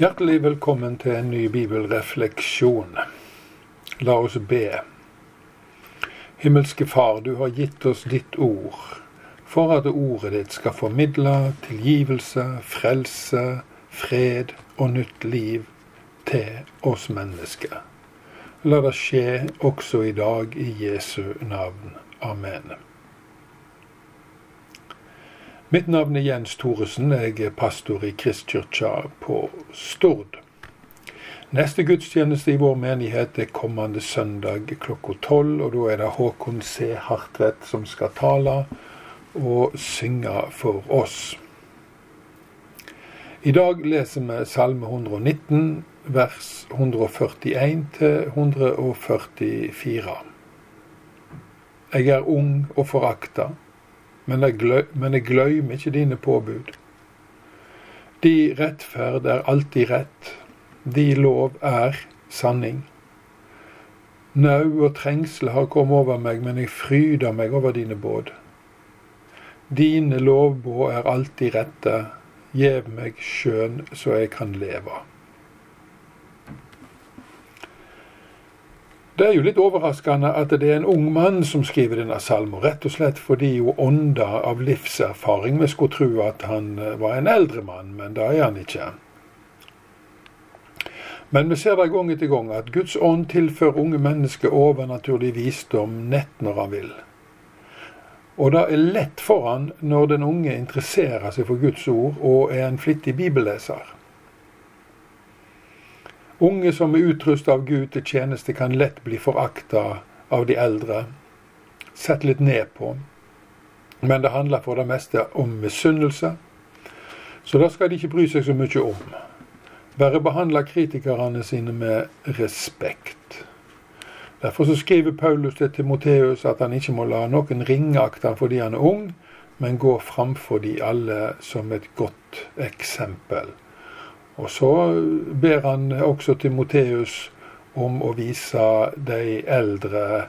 Hjertelig velkommen til en ny bibelrefleksjon. La oss be. Himmelske Far, du har gitt oss ditt ord for at ordet ditt skal formidle tilgivelse, frelse, fred og nytt liv til oss mennesker. La det skje også i dag i Jesu navn. Amen. Mitt navn er Jens Thoresen. Jeg er pastor i Kristkirka på Stord. Neste gudstjeneste i vår menighet er kommende søndag klokka tolv. Og da er det Håkon C. Hartvedt som skal tale og synge for oss. I dag leser vi Salme 119, vers 141 til 144. Jeg er ung og forakta men jeg, gløymer ikke dine påbud. De rettferd er alltid rett, de lov er sanning. Nau og trengsel har kommet over meg, men jeg fryder meg over dine båd. Dine lovbåd er alltid rette, gjev meg skjønn så jeg kan leve. Det er jo litt overraskende at det er en ung mann som skriver denne salmen, rett og slett fordi jo ånda av livserfaring Vi skulle tro at han eh, var en eldre mann, men det er han ikke. Men vi ser det gang etter gang at Guds ånd tilfører unge mennesker overnaturlig visdom nett når han vil. Og det er lett for han når den unge interesserer seg for Guds ord og er en flittig bibelleser. Unge som er utrustet av Gud til tjeneste, kan lett bli forakta av de eldre, sett litt ned på. Men det handler for det meste om misunnelse, så da skal de ikke bry seg så mye om. Bare behandle kritikerne sine med respekt. Derfor så skriver Paulus til Timoteus at han ikke må la noen ringeakte ham fordi han er ung, men gå framfor de alle som et godt eksempel. Og så ber han også Timoteus om å vise de eldre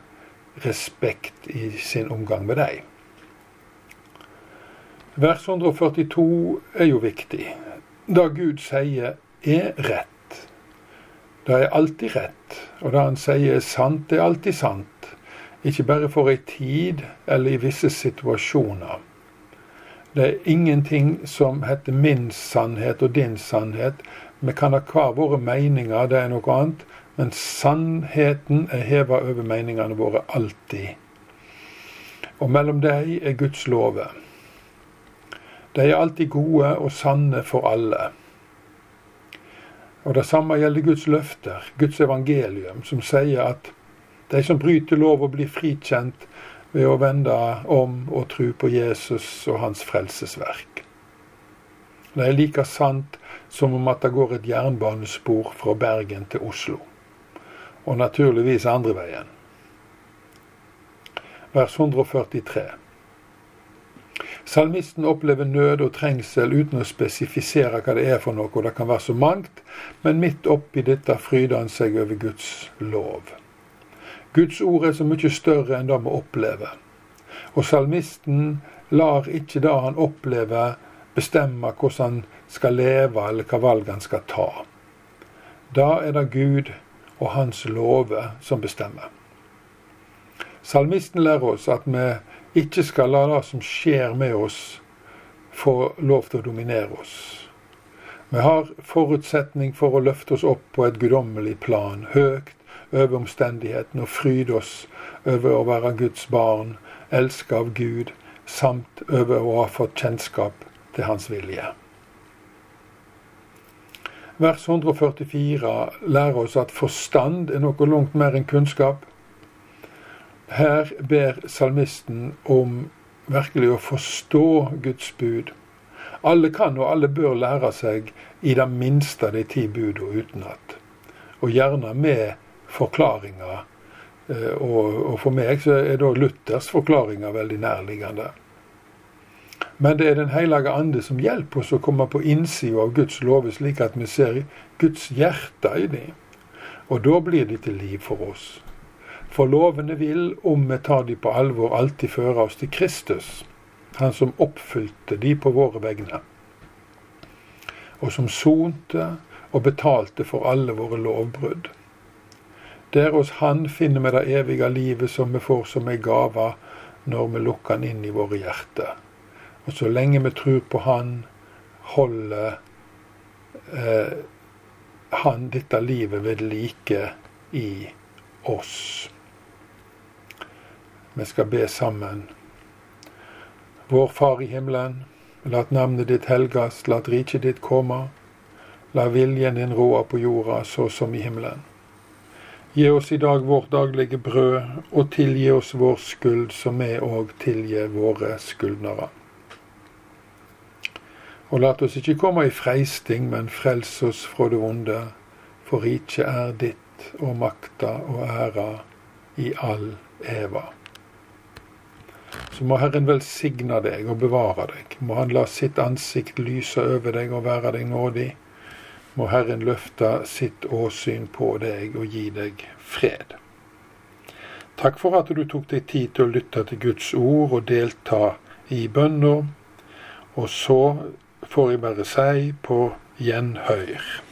respekt i sin omgang med dem. Vers 142 er jo viktig. Det Gud sier, er rett. Det er alltid rett. Og det han sier er sant, er alltid sant. Ikke bare for ei tid eller i visse situasjoner. Det er ingenting som heter min sannhet og din sannhet. Vi kan ha hver våre meninger, det er noe annet. Men sannheten er heva over meningene våre alltid. Og mellom dem er Guds lover. De er alltid gode og sanne for alle. Og Det samme gjelder Guds løfter, Guds evangelium, som sier at de som bryter lov og blir frikjent, ved å vende om og tro på Jesus og hans frelsesverk. Det er like sant som om at det går et jernbanespor fra Bergen til Oslo. Og naturligvis andre veien. Vers 143. Salmisten opplever nød og trengsel uten å spesifisere hva det er for noe, og det kan være så mangt, men midt oppi dette fryder han seg over Guds lov. Guds ord er så mye større enn det vi opplever. Og salmisten lar ikke det han opplever, bestemme hvordan han skal leve, eller hva valg han skal ta. Da er det Gud og hans lover som bestemmer. Salmisten lærer oss at vi ikke skal la det som skjer med oss, få lov til å dominere oss. Vi har forutsetning for å løfte oss opp på et guddommelig plan, høyt over omstendighetene og fryde oss over å være Guds barn, elsket av Gud, samt over å ha fått kjennskap til Hans vilje. Vers 144 lærer oss at forstand er noe langt mer enn kunnskap. Her ber salmisten om virkelig å forstå Guds bud. Alle kan og alle bør lære seg i det minste de ti budene utenat, og gjerne med forklaringer. Eh, og, for meg så er da Luthers forklaringer veldig nærliggende. Men det er Den hellige ande som hjelper oss å komme på innsida av Guds lover, slik at vi ser Guds hjerte i dem. Og da blir de til liv for oss. For lovene vil, om vi tar de på alvor, alltid føre oss til Kristus, Han som oppfylte de på våre vegne, og som sonte og betalte for alle våre lovbrudd. Det er hos Han finner vi det evige livet som vi får som ei gave når vi lukker Han inn i våre hjerter. Og så lenge vi tror på Han, holder eh, Han dette livet ved like i oss. Vi skal be sammen. Vår Far i himmelen. La navnet ditt helgas, la riket ditt komme. La viljen din råde på jorda så som i himmelen. Gi oss i dag vårt daglige brød, og tilgi oss vår skyld, som vi òg tilgir våre skyldnere. Og la oss ikke komme i freisting, men frels oss fra det vonde, for riket er ditt, og makta og æra i all eva. Så må Herren velsigne deg og bevare deg. Må Han la sitt ansikt lyse over deg og være deg nådig må Herren løfte sitt åsyn på deg og gi deg fred. Takk for at du tok deg tid til å lytte til Guds ord og delta i bønner. Og så får jeg bare si på gjenhør.